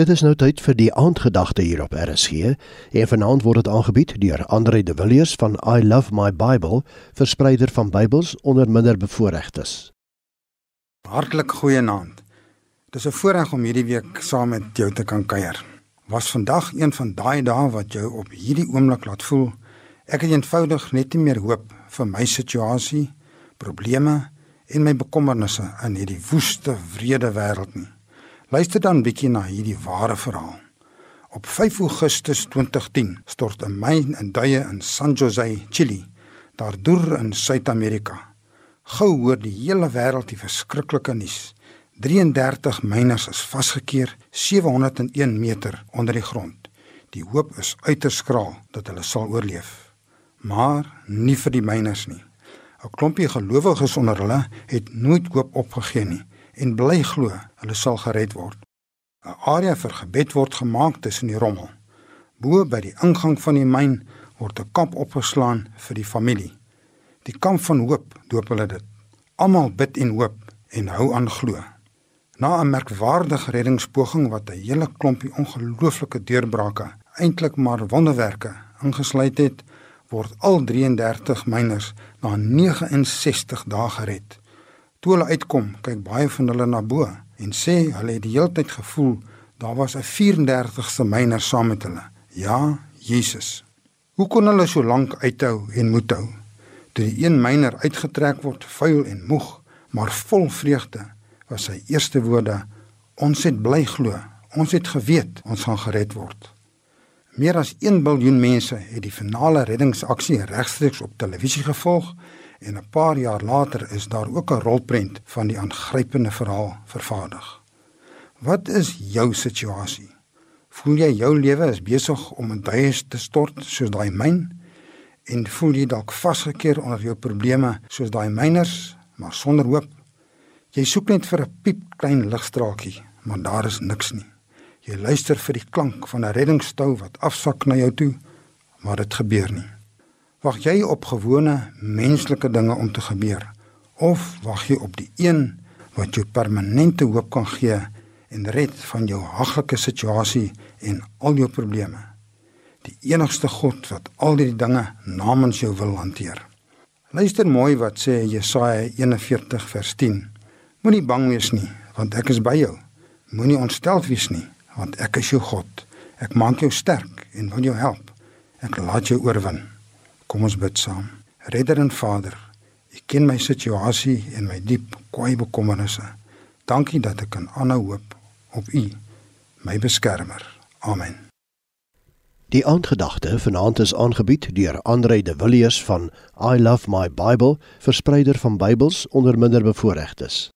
Dit is nou tyd vir die aandgedagte hier op RSG en vanaand word dit aangebied deur Andre de Villiers van I Love My Bible, verspreider van Bybels onder minderbevoorregtes. Hartlik goeienaand. Dis 'n voorreg om hierdie week saam met jou te kan kuier. Was vandag een van daai dae wat jou op hierdie oomblik laat voel ek het eenvoudig net nie meer hoop vir my situasie, probleme en my bekommernisse in hierdie woeste, wrede wêreld nie. Luister dan bietjie na hierdie ware verhaal. Op 5 Augustus 2010 stort 'n myn in duie in San Jose, Chili, daar deur in Suid-Amerika. Gou hoor die hele wêreld die verskriklike nuus. 33 myners is vasgekeer 701 meter onder die grond. Die hoop is uiters skraal dat hulle sal oorleef. Maar nie vir die myners nie. 'n Klompie gelowiges onder hulle het nooit hoop opgegee nie en bly glo hulle sal gered word. 'n Area vir gebed word gemaak tussen die rommel. Bo by die ingang van die myn word 'n kamp opgeslaan vir die familie. Die kamp van hoop doop hulle dit. Almal bid en hoop en hou aan glo. Na 'n merkwaardige reddingspoging wat 'n hele klompie ongelooflike deurbrake, eintlik maar wonderwerke ingesluit het, word al 33 myners na 69 dae gered. Toe hulle uitkom, kyk baie van hulle na bo en sê hulle het die hele tyd gevoel daar was 'n 34ste myner saam met hulle. Ja, Jesus. Hoe kon hulle so lank uithou en moet hou? Toe die een myner uitgetrek word, vuil en moeg, maar vol vreugde, was sy eerste woorde: Ons het bly glo. Ons het geweet ons gaan gered word. Meer as 1 miljard mense het die finale reddingsaksie regstreeks op televisie gevolg en 'n paar jaar later is daar ook 'n rolprent van die aangrypende verhaal vervaardig. Wat is jou situasie? Voel jy jou lewe is besig om in duie te stort soos daai myn en voel jy dalk vasgekeer onder jou probleme soos daai myners, maar sonder hoop? Jy soek net vir 'n piep klein ligstraaltjie, maar daar is niks nie. Jy luister vir die klank van 'n reddingstou wat afsak na jou toe, maar dit gebeur nie. Wag jy op gewone menslike dinge om te gebeur of wag jy op die een wat jou permanente hoop kan gee en red van jou haglike situasie en al jou probleme? Die enigste God wat al die dinge namens jou wil hanteer. Luister mooi wat sê Jesaja 41 vers 10. Moenie bang wees nie, want ek is by jou. Moenie ontsteld wees nie, want ek is jou God. Ek maak jou sterk en wil jou help. Ek laat jou oorwin. Kom ons bid saam. Redder en Vader, U ken my situasie en my diep kwaai bekommernisse. Dankie dat ek kan aanhou hoop op U, my beskermer. Amen. Die aandgedagte vanaand is aangebied deur Andre de Villiers van I Love My Bible, verspreider van Bybels onder minderbevoorregtes.